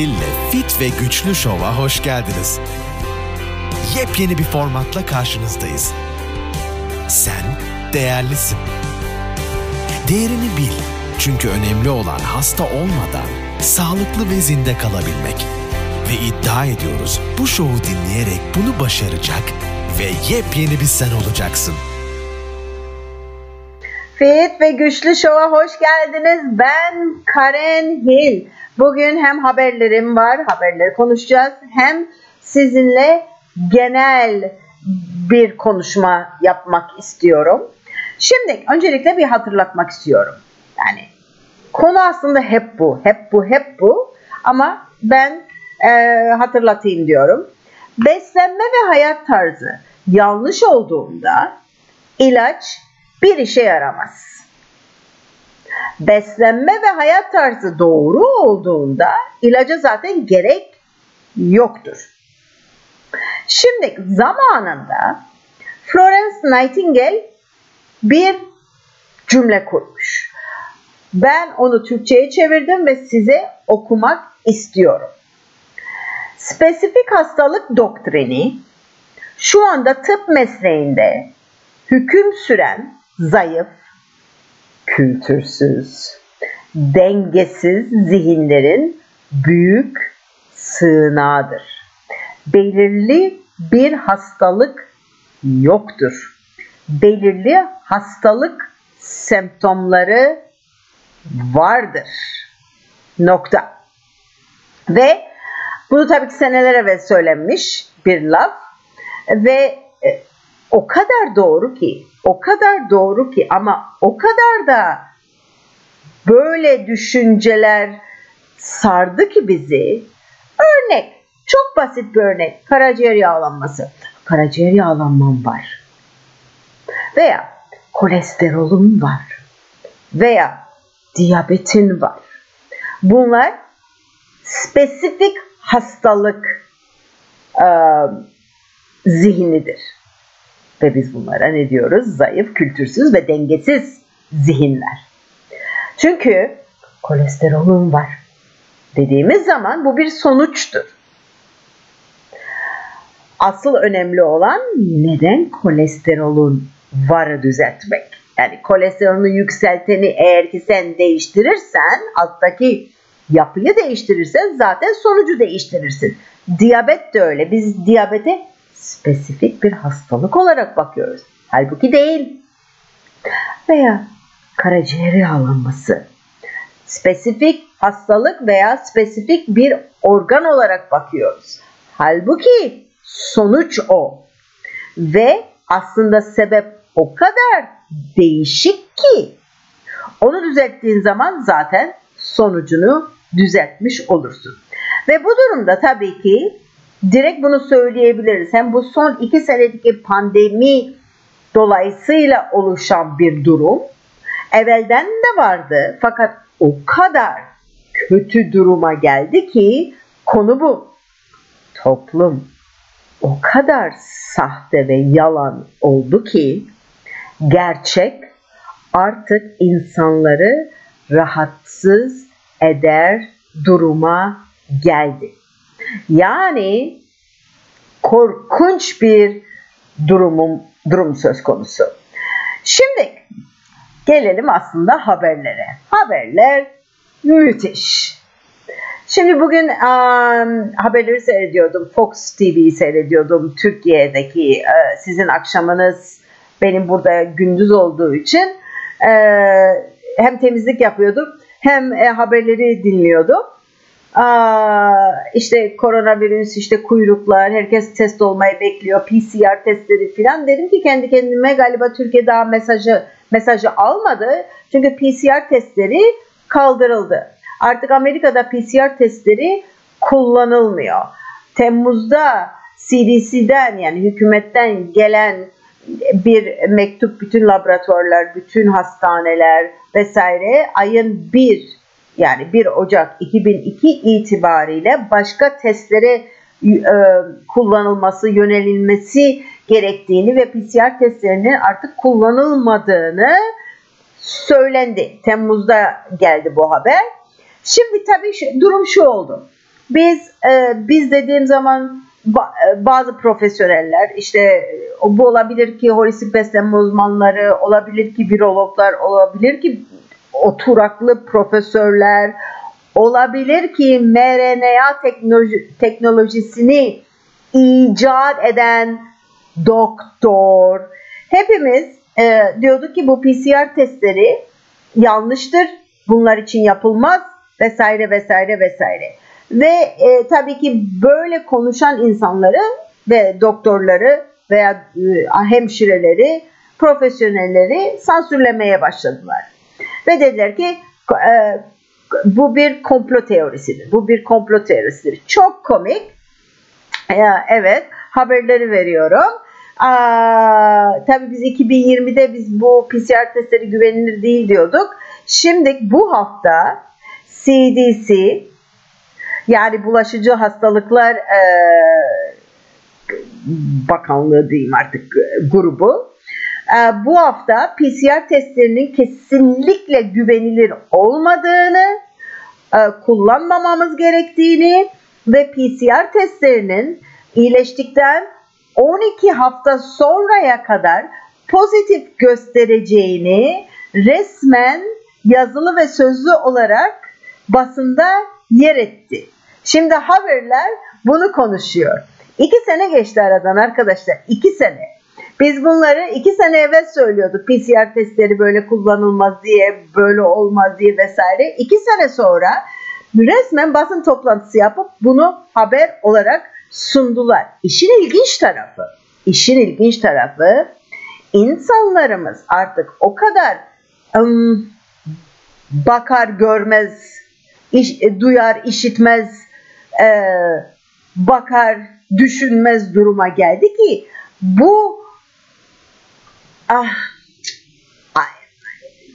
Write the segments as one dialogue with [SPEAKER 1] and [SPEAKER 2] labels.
[SPEAKER 1] Hill'le Fit ve Güçlü Şov'a hoş geldiniz. Yepyeni bir formatla karşınızdayız. Sen değerlisin. Değerini bil. Çünkü önemli olan hasta olmadan sağlıklı ve zinde kalabilmek. Ve iddia ediyoruz bu şovu dinleyerek bunu başaracak ve yepyeni bir sen olacaksın.
[SPEAKER 2] Fit ve Güçlü Şov'a hoş geldiniz. Ben Karen Hill. Bugün hem haberlerim var, haberleri konuşacağız. Hem sizinle genel bir konuşma yapmak istiyorum. Şimdi öncelikle bir hatırlatmak istiyorum. Yani konu aslında hep bu, hep bu, hep bu. Ama ben e, hatırlatayım diyorum. Beslenme ve hayat tarzı yanlış olduğunda ilaç bir işe yaramaz. Beslenme ve hayat tarzı doğru olduğunda ilaca zaten gerek yoktur. Şimdi zamanında Florence Nightingale bir cümle kurmuş. Ben onu Türkçe'ye çevirdim ve size okumak istiyorum. Spesifik hastalık doktrini şu anda tıp mesleğinde hüküm süren zayıf, kültürsüz, dengesiz zihinlerin büyük sığınağıdır. Belirli bir hastalık yoktur. Belirli hastalık semptomları vardır. Nokta. Ve bunu tabii ki seneler evvel söylenmiş bir laf ve e, o kadar doğru ki, o kadar doğru ki ama o kadar da böyle düşünceler sardı ki bizi. Örnek, çok basit bir örnek. Karaciğer yağlanması. Karaciğer yağlanmam var. Veya kolesterolüm var. Veya diyabetin var. Bunlar spesifik hastalık e, zihnidir. Ve biz bunlara ne diyoruz? Zayıf, kültürsüz ve dengesiz zihinler. Çünkü kolesterolün var dediğimiz zaman bu bir sonuçtur. Asıl önemli olan neden kolesterolün varı düzeltmek. Yani kolesterolünü yükselteni eğer ki sen değiştirirsen alttaki yapıyı değiştirirsen zaten sonucu değiştirirsin. Diyabet de öyle. Biz diyabete spesifik bir hastalık olarak bakıyoruz. Halbuki değil. Veya karaciğer yağlanması. Spesifik hastalık veya spesifik bir organ olarak bakıyoruz. Halbuki sonuç o. Ve aslında sebep o kadar değişik ki onu düzelttiğin zaman zaten sonucunu düzeltmiş olursun. Ve bu durumda tabii ki direkt bunu söyleyebiliriz. Hem bu son iki senedeki pandemi dolayısıyla oluşan bir durum. Evvelden de vardı fakat o kadar kötü duruma geldi ki konu bu. Toplum o kadar sahte ve yalan oldu ki gerçek artık insanları rahatsız eder duruma geldi. Yani korkunç bir durumum, durum söz konusu. Şimdi gelelim aslında haberlere. Haberler müthiş. Şimdi bugün um, haberleri seyrediyordum. Fox TV'yi seyrediyordum. Türkiye'deki uh, sizin akşamınız benim burada gündüz olduğu için uh, hem temizlik yapıyordum hem e, haberleri dinliyordum. Aa, işte koronavirüs, işte kuyruklar, herkes test olmayı bekliyor, PCR testleri filan. Dedim ki kendi kendime galiba Türkiye daha mesajı mesajı almadı. Çünkü PCR testleri kaldırıldı. Artık Amerika'da PCR testleri kullanılmıyor. Temmuz'da CDC'den yani hükümetten gelen bir mektup bütün laboratuvarlar, bütün hastaneler vesaire ayın 1 yani 1 Ocak 2002 itibariyle başka testlere e, kullanılması, yönelilmesi gerektiğini ve PCR testlerinin artık kullanılmadığını söylendi. Temmuz'da geldi bu haber. Şimdi tabii şu, durum şu oldu. Biz e, biz dediğim zaman e, bazı profesyoneller işte bu olabilir ki holistik beslenme uzmanları, olabilir ki virologlar, olabilir ki oturaklı profesörler, olabilir ki mRNA teknoloji, teknolojisini icat eden doktor. Hepimiz e, diyorduk ki bu PCR testleri yanlıştır, bunlar için yapılmaz vesaire vesaire vesaire. Ve e, tabii ki böyle konuşan insanları ve doktorları veya e, hemşireleri, profesyonelleri sansürlemeye başladılar. Ve dediler ki e, bu bir komplo teorisidir. Bu bir komplo teorisidir. Çok komik. E, evet haberleri veriyorum. Aa, tabii biz 2020'de biz bu PCR testleri güvenilir değil diyorduk. Şimdi bu hafta CDC yani bulaşıcı hastalıklar e, bakanlığı diyeyim artık grubu bu hafta PCR testlerinin kesinlikle güvenilir olmadığını e, kullanmamamız gerektiğini ve PCR testlerinin iyileştikten 12 hafta sonraya kadar pozitif göstereceğini resmen yazılı ve sözlü olarak basında yer etti. Şimdi haberler bunu konuşuyor. İki sene geçti aradan arkadaşlar. İki sene. Biz bunları iki sene evvel söylüyorduk. PCR testleri böyle kullanılmaz diye, böyle olmaz diye vesaire. İki sene sonra resmen basın toplantısı yapıp bunu haber olarak sundular. İşin ilginç tarafı, işin ilginç tarafı insanlarımız artık o kadar ım, bakar görmez, iş, e, duyar işitmez, e, bakar düşünmez duruma geldi ki bu ah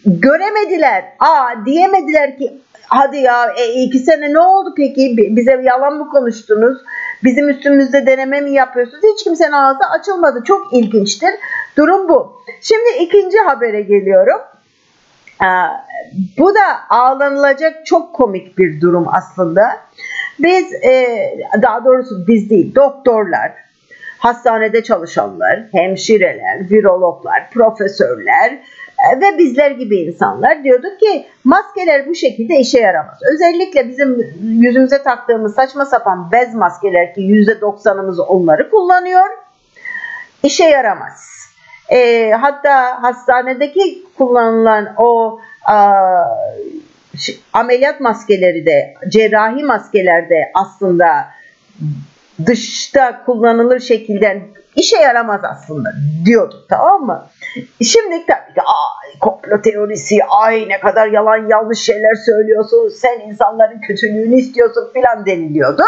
[SPEAKER 2] göremediler. Aa diyemediler ki hadi ya e, iki sene ne oldu peki bize yalan mı konuştunuz? Bizim üstümüzde deneme mi yapıyorsunuz? Hiç kimsenin ağzı açılmadı. Çok ilginçtir. Durum bu. Şimdi ikinci habere geliyorum. Ee, bu da ağlanılacak çok komik bir durum aslında. Biz e, daha doğrusu biz değil doktorlar, hastanede çalışanlar, hemşireler, virologlar, profesörler e, ve bizler gibi insanlar diyorduk ki maskeler bu şekilde işe yaramaz. Özellikle bizim yüzümüze taktığımız saçma sapan bez maskeler ki %90'ımız onları kullanıyor. işe yaramaz. E, hatta hastanedeki kullanılan o a, ameliyat maskeleri de cerrahi maskeler de aslında dışta kullanılır şekilde işe yaramaz aslında diyorduk tamam mı? Şimdi tabii ki ay komplo teorisi ay ne kadar yalan yanlış şeyler söylüyorsun sen insanların kötülüğünü istiyorsun filan deniliyordu.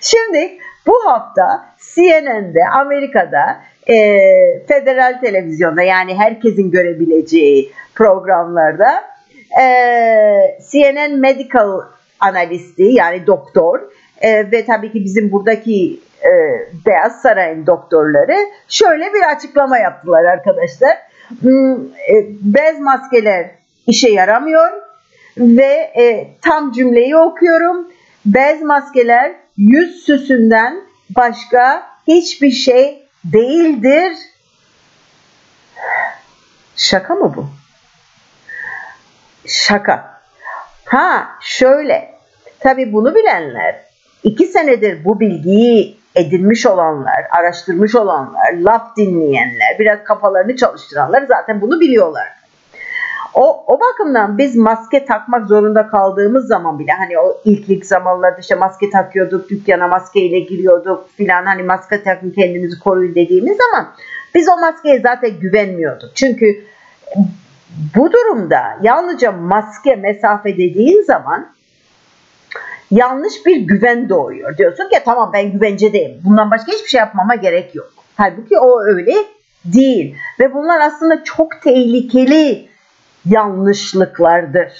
[SPEAKER 2] Şimdi bu hafta CNN'de Amerika'da e, federal televizyonda yani herkesin görebileceği programlarda e, CNN Medical analisti yani doktor e, ve tabii ki bizim buradaki e, Beyaz Saray'ın doktorları şöyle bir açıklama yaptılar arkadaşlar. Hmm, e, bez maskeler işe yaramıyor ve e, tam cümleyi okuyorum. Bez maskeler yüz süsünden başka hiçbir şey değildir. Şaka mı bu? Şaka. Ha şöyle. Tabi bunu bilenler, iki senedir bu bilgiyi edinmiş olanlar, araştırmış olanlar, laf dinleyenler, biraz kafalarını çalıştıranlar zaten bunu biliyorlar. O, o bakımdan biz maske takmak zorunda kaldığımız zaman bile hani o ilk ilk zamanlarda işte maske takıyorduk, dükkana maskeyle giriyorduk filan hani maske takın kendinizi koruyun dediğimiz zaman biz o maskeye zaten güvenmiyorduk. Çünkü bu durumda yalnızca maske mesafe dediğin zaman yanlış bir güven doğuyor. Diyorsun ki tamam ben güvencedeyim. Bundan başka hiçbir şey yapmama gerek yok. Halbuki o öyle değil. Ve bunlar aslında çok tehlikeli yanlışlıklardır.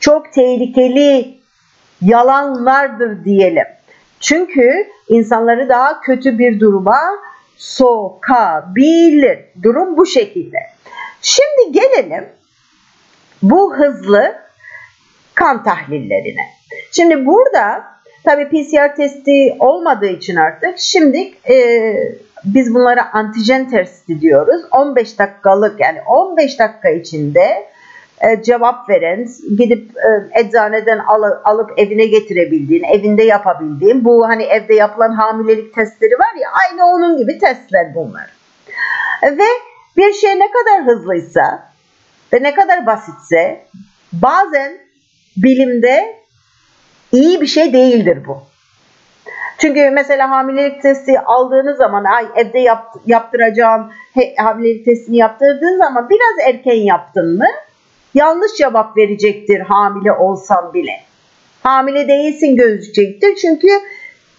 [SPEAKER 2] Çok tehlikeli yalanlardır diyelim. Çünkü insanları daha kötü bir duruma sokabilir. Durum bu şekilde. Şimdi gelelim bu hızlı kan tahlillerine. Şimdi burada Tabi PCR testi olmadığı için artık şimdi e, biz bunlara antijen testi diyoruz. 15 dakikalık yani 15 dakika içinde e, cevap veren, gidip e, eczaneden al, alıp evine getirebildiğin, evinde yapabildiğin, bu hani evde yapılan hamilelik testleri var ya aynı onun gibi testler bunlar. Ve bir şey ne kadar hızlıysa ve ne kadar basitse bazen bilimde iyi bir şey değildir bu. Çünkü mesela hamilelik testi aldığınız zaman ay evde yap, yaptıracağım he, hamilelik testini yaptırdığın zaman biraz erken yaptın mı yanlış cevap verecektir hamile olsan bile. Hamile değilsin gözükecektir çünkü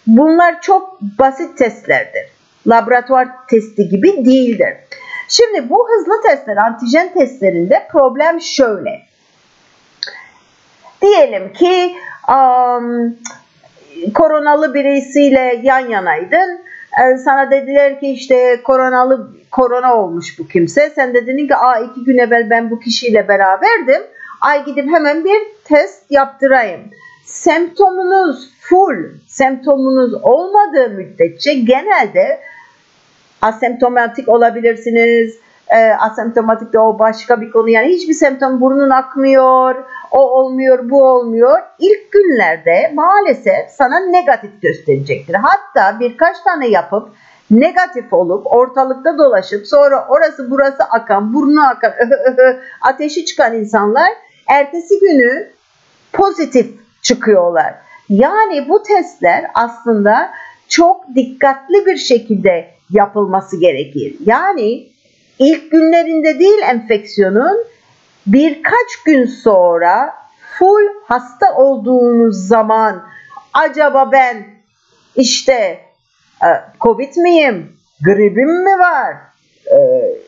[SPEAKER 2] bunlar çok basit testlerdir. Laboratuvar testi gibi değildir. Şimdi bu hızlı testler antijen testlerinde problem şöyle. Diyelim ki um, koronalı birisiyle yan yanaydın. Ee, sana dediler ki işte koronalı korona olmuş bu kimse. Sen de dedin ki Aa, iki gün evvel ben bu kişiyle beraberdim. Ay gidip hemen bir test yaptırayım. Semptomunuz full, semptomunuz olmadığı müddetçe genelde asemptomatik olabilirsiniz. E, asemptomatik de o başka bir konu. Yani hiçbir semptom burnun akmıyor, o olmuyor, bu olmuyor. İlk günlerde maalesef sana negatif gösterecektir. Hatta birkaç tane yapıp negatif olup ortalıkta dolaşıp sonra orası burası akan, burnu akan, ateşi çıkan insanlar ertesi günü pozitif çıkıyorlar. Yani bu testler aslında çok dikkatli bir şekilde yapılması gerekir. Yani ilk günlerinde değil enfeksiyonun birkaç gün sonra full hasta olduğunuz zaman acaba ben işte e, Covid miyim, gripim mi var, e,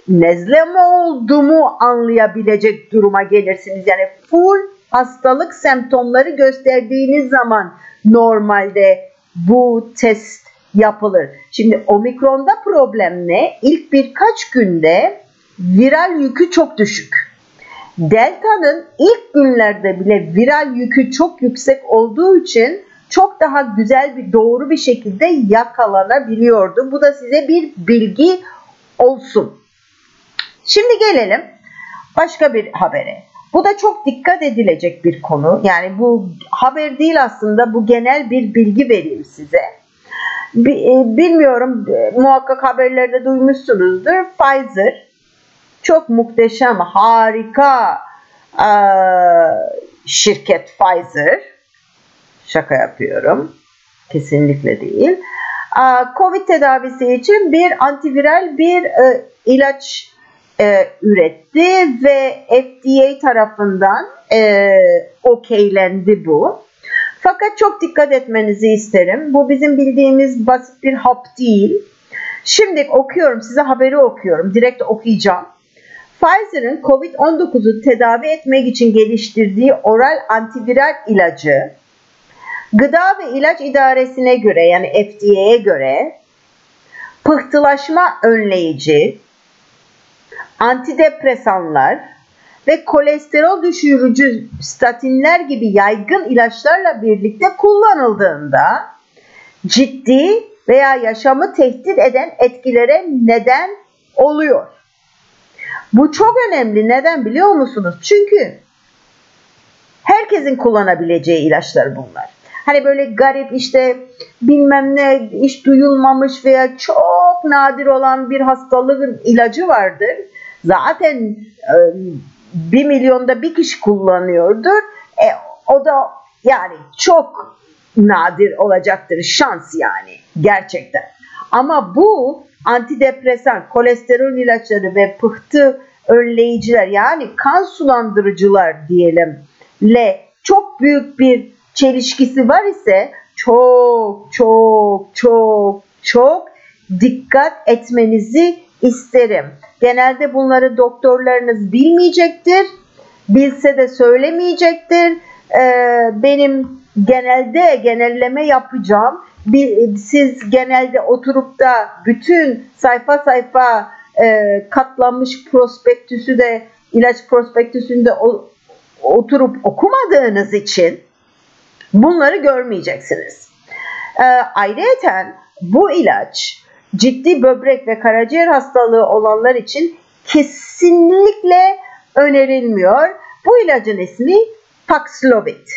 [SPEAKER 2] nezle mi olduğumu anlayabilecek duruma gelirsiniz. Yani full hastalık semptomları gösterdiğiniz zaman normalde bu test yapılır. Şimdi omikronda problem ne? İlk birkaç günde viral yükü çok düşük. Delta'nın ilk günlerde bile viral yükü çok yüksek olduğu için çok daha güzel bir doğru bir şekilde yakalanabiliyordu. Bu da size bir bilgi olsun. Şimdi gelelim başka bir habere. Bu da çok dikkat edilecek bir konu. Yani bu haber değil aslında bu genel bir bilgi vereyim size. E, bilmiyorum muhakkak haberlerde duymuşsunuzdur. Pfizer çok muhteşem, harika e, şirket Pfizer. Şaka yapıyorum. Kesinlikle değil. E, Covid tedavisi için bir antiviral bir e, ilaç e, üretti ve FDA tarafından e, okeylendi bu. Fakat çok dikkat etmenizi isterim. Bu bizim bildiğimiz basit bir hap değil. Şimdi okuyorum, size haberi okuyorum. Direkt okuyacağım. Pfizer'ın COVID-19'u tedavi etmek için geliştirdiği oral antiviral ilacı Gıda ve İlaç İdaresi'ne göre yani FDA'ye göre pıhtılaşma önleyici, antidepresanlar ve kolesterol düşürücü statinler gibi yaygın ilaçlarla birlikte kullanıldığında ciddi veya yaşamı tehdit eden etkilere neden oluyor. Bu çok önemli. Neden biliyor musunuz? Çünkü herkesin kullanabileceği ilaçlar bunlar. Hani böyle garip işte bilmem ne hiç duyulmamış veya çok nadir olan bir hastalığın ilacı vardır. Zaten e, bir milyonda bir kişi kullanıyordur. E, o da yani çok nadir olacaktır şans yani gerçekten. Ama bu antidepresan, kolesterol ilaçları ve pıhtı önleyiciler yani kan sulandırıcılar diyelim le çok büyük bir çelişkisi var ise çok çok çok çok dikkat etmenizi isterim. Genelde bunları doktorlarınız bilmeyecektir. Bilse de söylemeyecektir. Ee, benim genelde genelleme yapacağım. Bir, siz genelde oturup da bütün sayfa sayfa e, katlanmış prospektüsü de ilaç prospektüsünde o, oturup okumadığınız için Bunları görmeyeceksiniz. E, ayrıca bu ilaç ciddi böbrek ve karaciğer hastalığı olanlar için kesinlikle önerilmiyor. Bu ilacın ismi Paxlovid.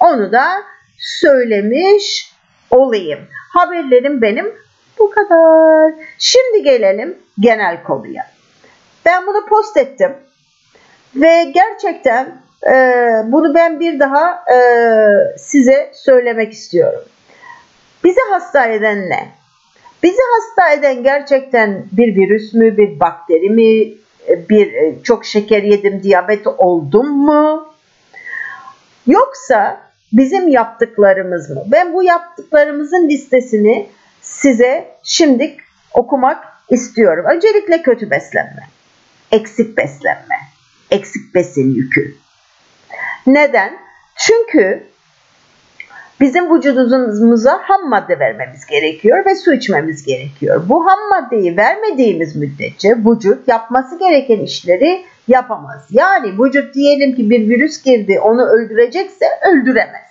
[SPEAKER 2] Onu da söylemiş olayım. Haberlerim benim bu kadar. Şimdi gelelim genel konuya. Ben bunu post ettim. Ve gerçekten e, bunu ben bir daha e, size söylemek istiyorum. Bizi hasta eden ne? Bizi hasta eden gerçekten bir virüs mü, bir bakteri mi, bir e, çok şeker yedim, diyabet oldum mu? Yoksa bizim yaptıklarımız mı? Ben bu yaptıklarımızın listesini size şimdi okumak istiyorum. Öncelikle kötü beslenme, eksik beslenme, eksik besin yükü. Neden? Çünkü bizim vücudumuza ham madde vermemiz gerekiyor ve su içmemiz gerekiyor. Bu ham maddeyi vermediğimiz müddetçe vücut yapması gereken işleri yapamaz. Yani vücut diyelim ki bir virüs girdi onu öldürecekse öldüremez.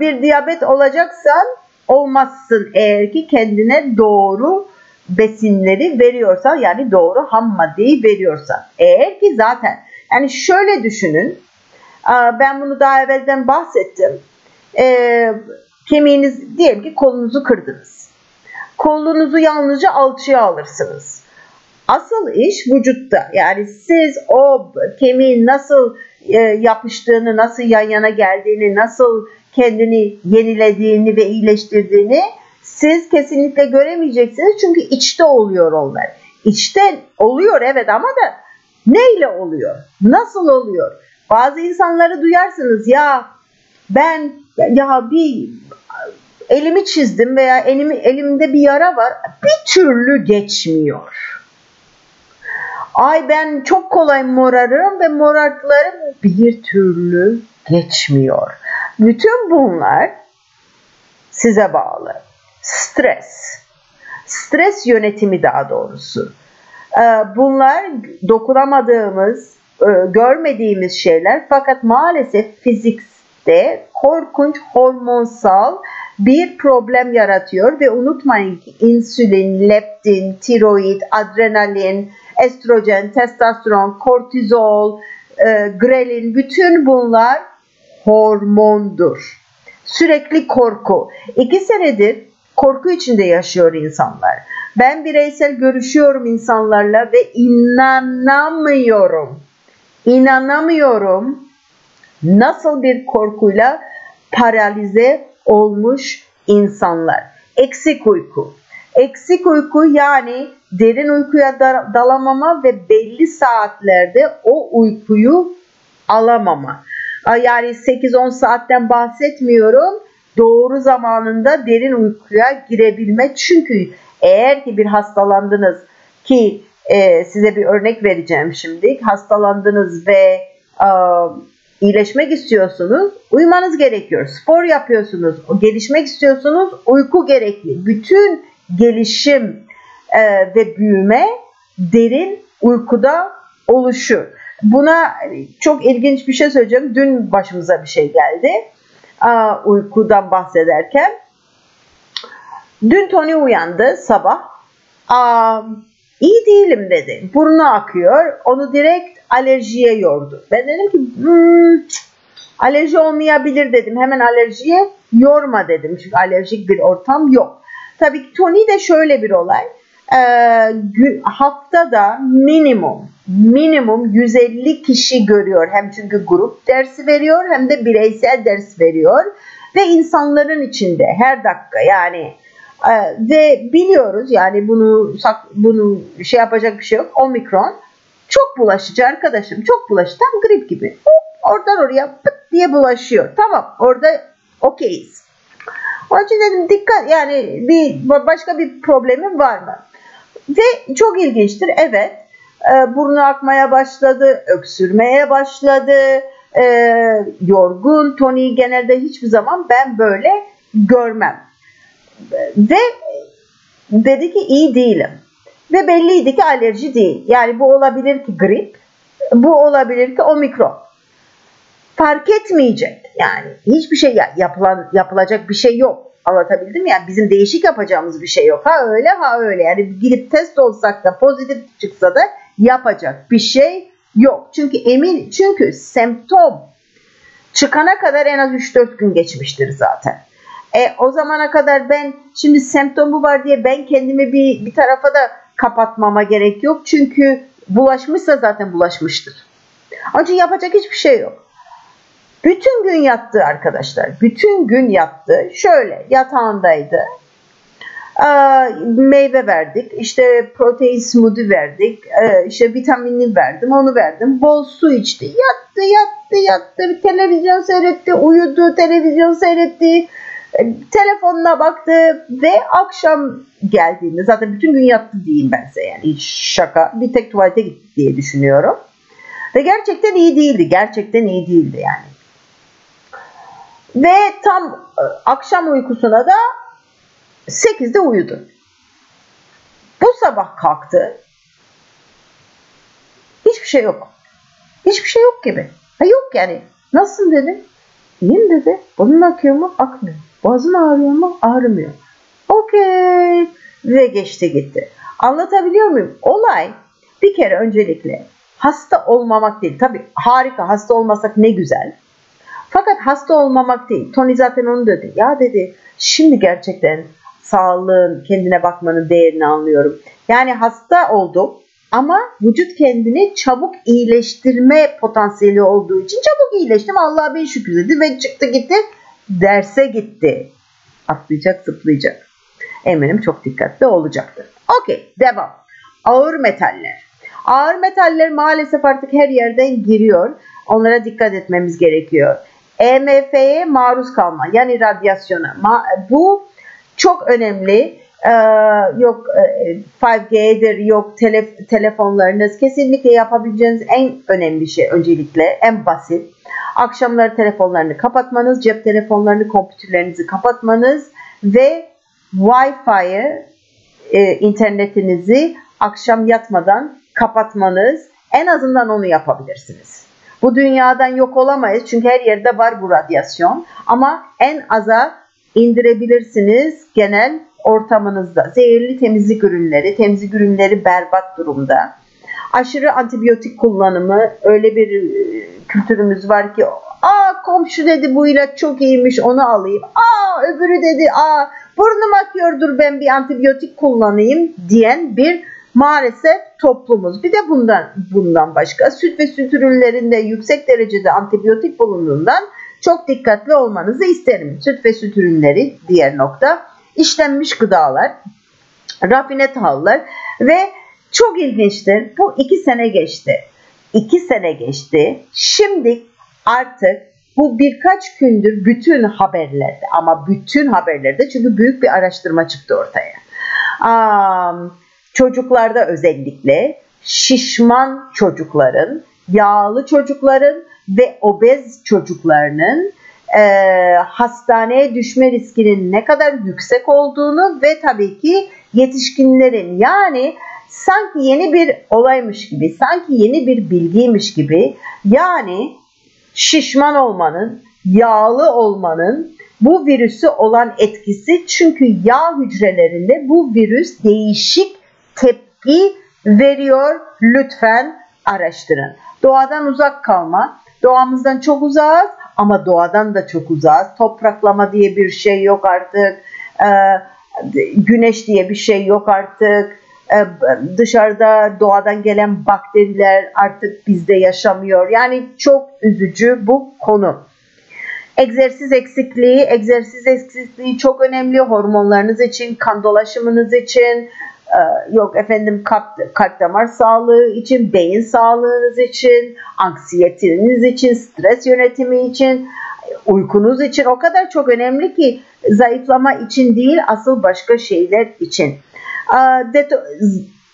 [SPEAKER 2] Bir diyabet olacaksan olmazsın eğer ki kendine doğru besinleri veriyorsan yani doğru ham maddeyi veriyorsan. Eğer ki zaten yani şöyle düşünün ben bunu daha evvelden bahsettim. E, kemiğiniz diyelim ki kolunuzu kırdınız. Kolunuzu yalnızca alçıya alırsınız. Asıl iş vücutta. Yani siz o kemiğin nasıl e, yapıştığını, nasıl yan yana geldiğini, nasıl kendini yenilediğini ve iyileştirdiğini siz kesinlikle göremeyeceksiniz. Çünkü içte oluyor onlar. İçte oluyor evet ama da neyle oluyor? Nasıl oluyor? Bazı insanları duyarsınız ya ben ya bir elimi çizdim veya elimi, elimde bir yara var bir türlü geçmiyor. Ay ben çok kolay morarım ve morartılarım bir türlü geçmiyor. Bütün bunlar size bağlı. Stres. Stres yönetimi daha doğrusu. Ee, bunlar dokunamadığımız, görmediğimiz şeyler fakat maalesef fizikte korkunç hormonsal bir problem yaratıyor ve unutmayın ki insülin, leptin, tiroid, adrenalin, estrojen, testosteron, kortizol, e, grelin bütün bunlar hormondur. Sürekli korku. İki senedir korku içinde yaşıyor insanlar. Ben bireysel görüşüyorum insanlarla ve inanamıyorum. İnanamıyorum nasıl bir korkuyla paralize olmuş insanlar. Eksik uyku. Eksik uyku yani derin uykuya dalamama ve belli saatlerde o uykuyu alamama. Yani 8-10 saatten bahsetmiyorum. Doğru zamanında derin uykuya girebilme. Çünkü eğer ki bir hastalandınız ki e, size bir örnek vereceğim şimdi. Hastalandınız ve e, iyileşmek istiyorsunuz, uyumanız gerekiyor. Spor yapıyorsunuz, gelişmek istiyorsunuz, uyku gerekli. Bütün gelişim e, ve büyüme derin uykuda oluşur. Buna çok ilginç bir şey söyleyeceğim. Dün başımıza bir şey geldi. Aa, uykudan bahsederken. Dün Tony uyandı sabah. Aa, iyi değilim dedi. Burnu akıyor. Onu direkt alerjiye yordu. Ben dedim ki hmm, alerji olmayabilir dedim. Hemen alerjiye yorma dedim. Çünkü alerjik bir ortam yok. Tabii ki Tony de şöyle bir olay. Ee, haftada minimum minimum 150 kişi görüyor. Hem çünkü grup dersi veriyor hem de bireysel ders veriyor. Ve insanların içinde her dakika yani ve biliyoruz yani bunu bunu şey yapacak bir şey yok. Omikron çok bulaşıcı arkadaşım. Çok bulaşıcı. Tam grip gibi. oradan oraya pıt diye bulaşıyor. Tamam orada okeyiz. Onun için dedim dikkat yani bir başka bir problemim var mı? Ve çok ilginçtir. Evet e, burnu akmaya başladı, öksürmeye başladı, e, yorgun. Tony genelde hiçbir zaman ben böyle görmem. Ve dedi ki iyi değilim. Ve belliydi ki alerji değil. Yani bu olabilir ki grip, bu olabilir ki omikron. fark etmeyecek. Yani hiçbir şey yapılan yapılacak bir şey yok. Anlatabildim? Yani bizim değişik yapacağımız bir şey yok. Ha öyle ha öyle. Yani gidip test olsak da pozitif çıksa da yapacak bir şey yok. Çünkü emin çünkü semptom çıkana kadar en az 3-4 gün geçmiştir zaten. E, o zamana kadar ben şimdi semptomu var diye ben kendimi bir, bir tarafa da kapatmama gerek yok. Çünkü bulaşmışsa zaten bulaşmıştır. Ancak yapacak hiçbir şey yok. Bütün gün yattı arkadaşlar. Bütün gün yattı. Şöyle yatağındaydı. Ee, meyve verdik. İşte protein smoothie verdik. Ee, işte vitamini verdim. Onu verdim. Bol su içti. Yattı, yattı, yattı. Televizyon seyretti. Uyudu. Televizyon seyretti. Telefonuna baktı ve akşam geldiğinde zaten bütün gün yattı diyeyim ben size yani hiç şaka bir tek tuvalete gitti diye düşünüyorum. Ve gerçekten iyi değildi. Gerçekten iyi değildi yani. Ve tam e, akşam uykusuna da 8'de uyudu. Bu sabah kalktı. Hiçbir şey yok. Hiçbir şey yok gibi. Ha yok yani. Nasılsın dedim. İyiyim dedi. Burnun akıyor mu? Akmıyor. Boğazın ağrıyor mu? Ağrımıyor. Okey. Ve geçti gitti. Anlatabiliyor muyum? Olay bir kere öncelikle hasta olmamak değil. Tabii harika hasta olmasak ne güzel. Fakat hasta olmamak değil. Tony zaten onu dedi. Ya dedi şimdi gerçekten sağlığın, kendine bakmanın değerini anlıyorum. Yani hasta oldum ama vücut kendini çabuk iyileştirme potansiyeli olduğu için çabuk iyileştim. Allah'a bin şükür dedi ve çıktı gitti derse gitti. Atlayacak zıplayacak. Eminim çok dikkatli olacaktır. Okey devam. Ağır metaller. Ağır metaller maalesef artık her yerden giriyor. Onlara dikkat etmemiz gerekiyor. EMF'ye maruz kalma yani radyasyona. Bu çok önemli. Ee, yok 5G'dir, e, yok telef telefonlarınız. Kesinlikle yapabileceğiniz en önemli şey öncelikle, en basit. Akşamları telefonlarını kapatmanız, cep telefonlarını, kompütürlerinizi kapatmanız ve Wi-Fi'yi, e, internetinizi akşam yatmadan kapatmanız. En azından onu yapabilirsiniz. Bu dünyadan yok olamayız çünkü her yerde var bu radyasyon. Ama en aza indirebilirsiniz genel ortamınızda. Zehirli temizlik ürünleri, temizlik ürünleri berbat durumda. Aşırı antibiyotik kullanımı öyle bir e, kültürümüz var ki aa komşu dedi bu ilaç çok iyiymiş onu alayım. Aa öbürü dedi aa burnum akıyordur ben bir antibiyotik kullanayım diyen bir maalesef toplumuz. Bir de bundan bundan başka süt ve süt ürünlerinde yüksek derecede antibiyotik bulunduğundan çok dikkatli olmanızı isterim. Süt ve süt ürünleri diğer nokta. İşlenmiş gıdalar, rafine tahıllar ve çok ilginçtir. Bu iki sene geçti. İki sene geçti. Şimdi artık bu birkaç gündür bütün haberlerde ama bütün haberlerde çünkü büyük bir araştırma çıktı ortaya. Um, çocuklarda özellikle şişman çocukların, yağlı çocukların ve obez çocuklarının e, hastaneye düşme riskinin ne kadar yüksek olduğunu ve tabii ki yetişkinlerin yani sanki yeni bir olaymış gibi, sanki yeni bir bilgiymiş gibi yani şişman olmanın, yağlı olmanın bu virüsü olan etkisi çünkü yağ hücrelerinde bu virüs değişik tepki veriyor. Lütfen araştırın. Doğadan uzak kalma. Doğamızdan çok uzağız ama doğadan da çok uzağız. Topraklama diye bir şey yok artık. Ee, güneş diye bir şey yok artık. Ee, dışarıda doğadan gelen bakteriler artık bizde yaşamıyor. Yani çok üzücü bu konu. Egzersiz eksikliği, egzersiz eksikliği çok önemli hormonlarınız için, kan dolaşımınız için, yok efendim kalp, kalp damar sağlığı için, beyin sağlığınız için, anksiyetiniz için, stres yönetimi için, uykunuz için o kadar çok önemli ki zayıflama için değil asıl başka şeyler için. Ee,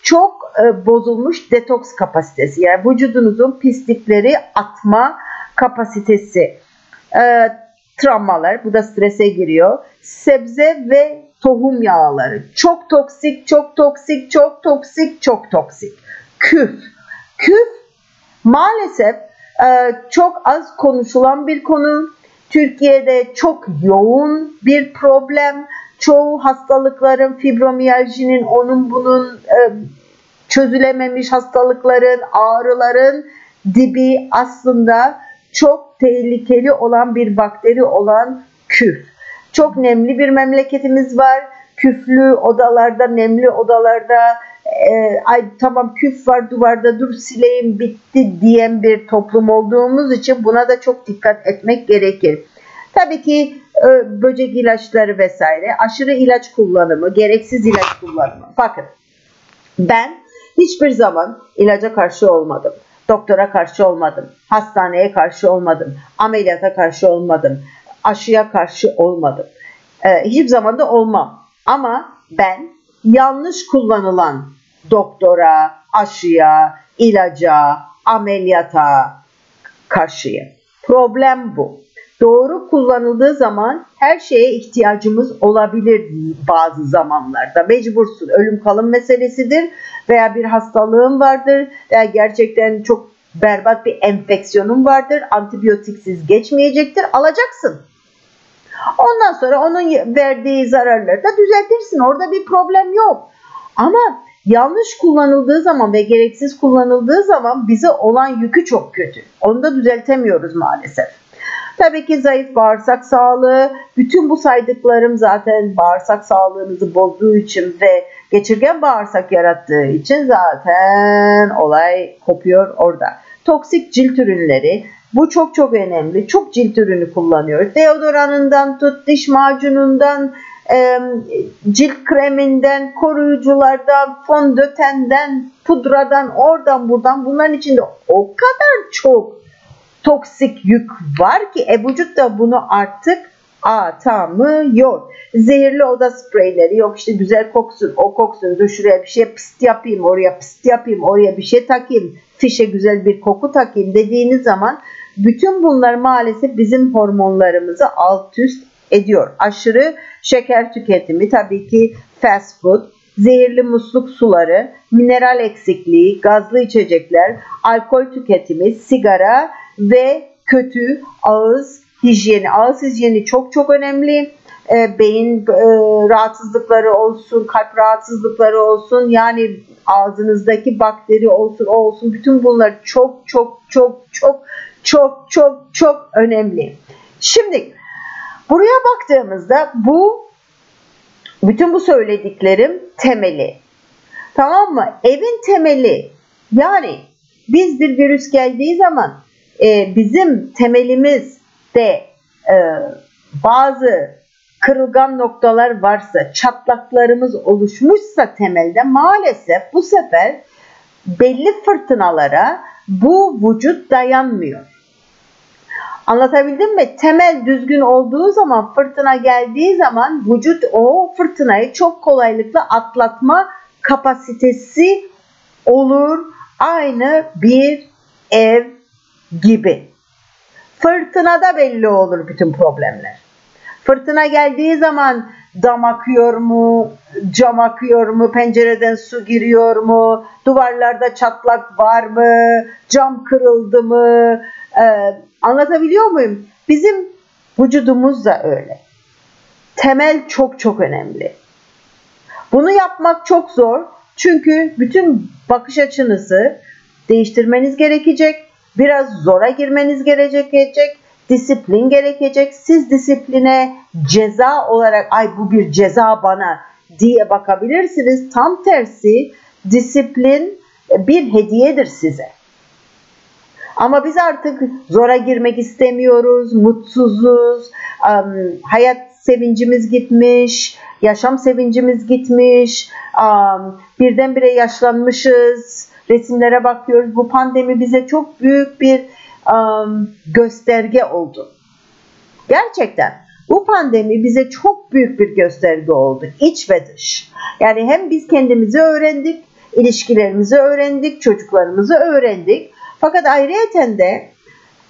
[SPEAKER 2] çok e, bozulmuş detoks kapasitesi yani vücudunuzun pislikleri atma kapasitesi. Ee, travmalar bu da strese giriyor. Sebze ve tohum yağları. Çok toksik, çok toksik, çok toksik, çok toksik. Küf. Küf maalesef Ee, çok az konuşulan bir konu. Türkiye'de çok yoğun bir problem. Çoğu hastalıkların, fibromiyajinin, onun bunun e, çözülememiş hastalıkların, ağrıların dibi aslında çok tehlikeli olan bir bakteri olan küf. Çok nemli bir memleketimiz var. Küflü odalarda, nemli odalarda e, ay tamam küf var duvarda dur sileyim bitti diyen bir toplum olduğumuz için buna da çok dikkat etmek gerekir. Tabii ki e, böcek ilaçları vesaire, aşırı ilaç kullanımı, gereksiz ilaç kullanımı. Bakın ben hiçbir zaman ilaca karşı olmadım. Doktora karşı olmadım. Hastaneye karşı olmadım. Ameliyata karşı olmadım. Aşıya karşı olmadım. Ee, hiçbir zaman da olmam. Ama ben yanlış kullanılan doktora, aşıya, ilaca, ameliyata karşıyım. Problem bu. Doğru kullanıldığı zaman her şeye ihtiyacımız olabilir bazı zamanlarda. Mecbursun. Ölüm kalım meselesidir veya bir hastalığın vardır veya gerçekten çok berbat bir enfeksiyonun vardır. Antibiyotiksiz geçmeyecektir. Alacaksın. Ondan sonra onun verdiği zararları da düzeltirsin. Orada bir problem yok. Ama yanlış kullanıldığı zaman ve gereksiz kullanıldığı zaman bize olan yükü çok kötü. Onu da düzeltemiyoruz maalesef. Tabii ki zayıf bağırsak sağlığı, bütün bu saydıklarım zaten bağırsak sağlığınızı bozduğu için ve geçirgen bağırsak yarattığı için zaten olay kopuyor orada. Toksik cilt ürünleri, bu çok çok önemli. Çok cilt ürünü kullanıyoruz. Deodoranından tut, diş macunundan, e, cilt kreminden, koruyuculardan, fondötenden, pudradan, oradan buradan bunların içinde o kadar çok toksik yük var ki e, vücut da bunu artık atamıyor. Zehirli oda spreyleri yok işte güzel koksun o koksun dur şuraya bir şey pıst yapayım oraya pıst yapayım oraya bir şey takayım fişe güzel bir koku takayım dediğiniz zaman bütün bunlar maalesef bizim hormonlarımızı alt üst ediyor. Aşırı şeker tüketimi tabii ki fast food, zehirli musluk suları, mineral eksikliği, gazlı içecekler, alkol tüketimi, sigara ve kötü ağız hijyeni. Ağız hijyeni çok çok önemli. E, beyin e, rahatsızlıkları olsun, kalp rahatsızlıkları olsun, yani ağzınızdaki bakteri olsun, o olsun. Bütün bunlar çok çok çok çok çok çok çok önemli. Şimdi buraya baktığımızda bu bütün bu söylediklerim temeli. Tamam mı? Evin temeli. Yani biz bir virüs geldiği zaman e, bizim temelimiz de e, bazı kırılgan noktalar varsa, çatlaklarımız oluşmuşsa temelde maalesef bu sefer belli fırtınalara bu vücut dayanmıyor. Anlatabildim mi? Temel düzgün olduğu zaman, fırtına geldiği zaman vücut o fırtınayı çok kolaylıkla atlatma kapasitesi olur. Aynı bir ev gibi. Fırtınada belli olur bütün problemler. Fırtına geldiği zaman dam akıyor mu, cam akıyor mu, pencereden su giriyor mu, duvarlarda çatlak var mı, cam kırıldı mı, ee, anlatabiliyor muyum? Bizim vücudumuz da öyle. Temel çok çok önemli. Bunu yapmak çok zor. Çünkü bütün bakış açınızı değiştirmeniz gerekecek Biraz zora girmeniz gerekecek. Disiplin gerekecek. Siz disipline ceza olarak ay bu bir ceza bana diye bakabilirsiniz. Tam tersi disiplin bir hediyedir size. Ama biz artık zora girmek istemiyoruz, mutsuzuz, hayat sevincimiz gitmiş, yaşam sevincimiz gitmiş, birdenbire yaşlanmışız, resimlere bakıyoruz. Bu pandemi bize çok büyük bir um, gösterge oldu. Gerçekten bu pandemi bize çok büyük bir gösterge oldu. İç ve dış. Yani hem biz kendimizi öğrendik, ilişkilerimizi öğrendik, çocuklarımızı öğrendik. Fakat ayrıyeten de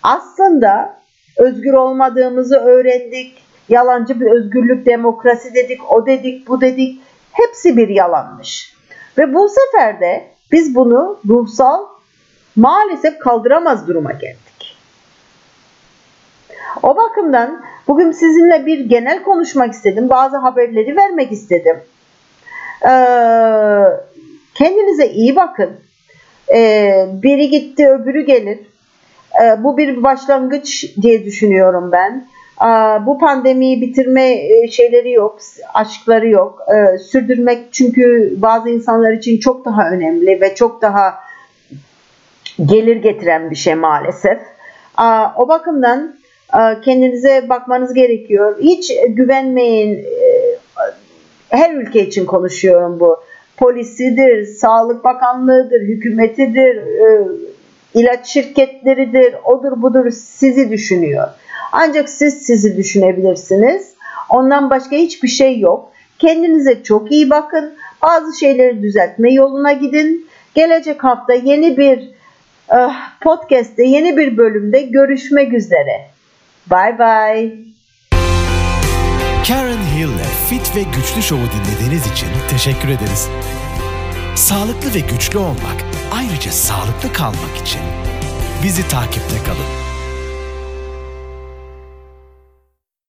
[SPEAKER 2] aslında özgür olmadığımızı öğrendik. Yalancı bir özgürlük, demokrasi dedik, o dedik, bu dedik. Hepsi bir yalanmış. Ve bu sefer de biz bunu ruhsal maalesef kaldıramaz duruma geldik. O bakımdan bugün sizinle bir genel konuşmak istedim. Bazı haberleri vermek istedim. Ee, kendinize iyi bakın. Ee, biri gitti öbürü gelir. Ee, bu bir başlangıç diye düşünüyorum ben. Bu pandemiyi bitirme e, şeyleri yok, aşkları yok. Ee, sürdürmek çünkü bazı insanlar için çok daha önemli ve çok daha gelir getiren bir şey maalesef. O bakımdan kendinize bakmanız gerekiyor. Hiç güvenmeyin. Ee, her ülke için konuşuyorum bu. Polisidir, Sağlık Bakanlığı'dır, hükümetidir, e, ilaç şirketleridir, odur budur sizi düşünüyor. Ancak siz sizi düşünebilirsiniz. Ondan başka hiçbir şey yok. Kendinize çok iyi bakın. Bazı şeyleri düzeltme yoluna gidin. Gelecek hafta yeni bir uh, podcast'te, yeni bir bölümde görüşmek üzere. Bye bye.
[SPEAKER 1] Karen Hill'le Fit ve Güçlü Show'u dinlediğiniz için teşekkür ederiz. Sağlıklı ve güçlü olmak, ayrıca sağlıklı kalmak için bizi takipte kalın.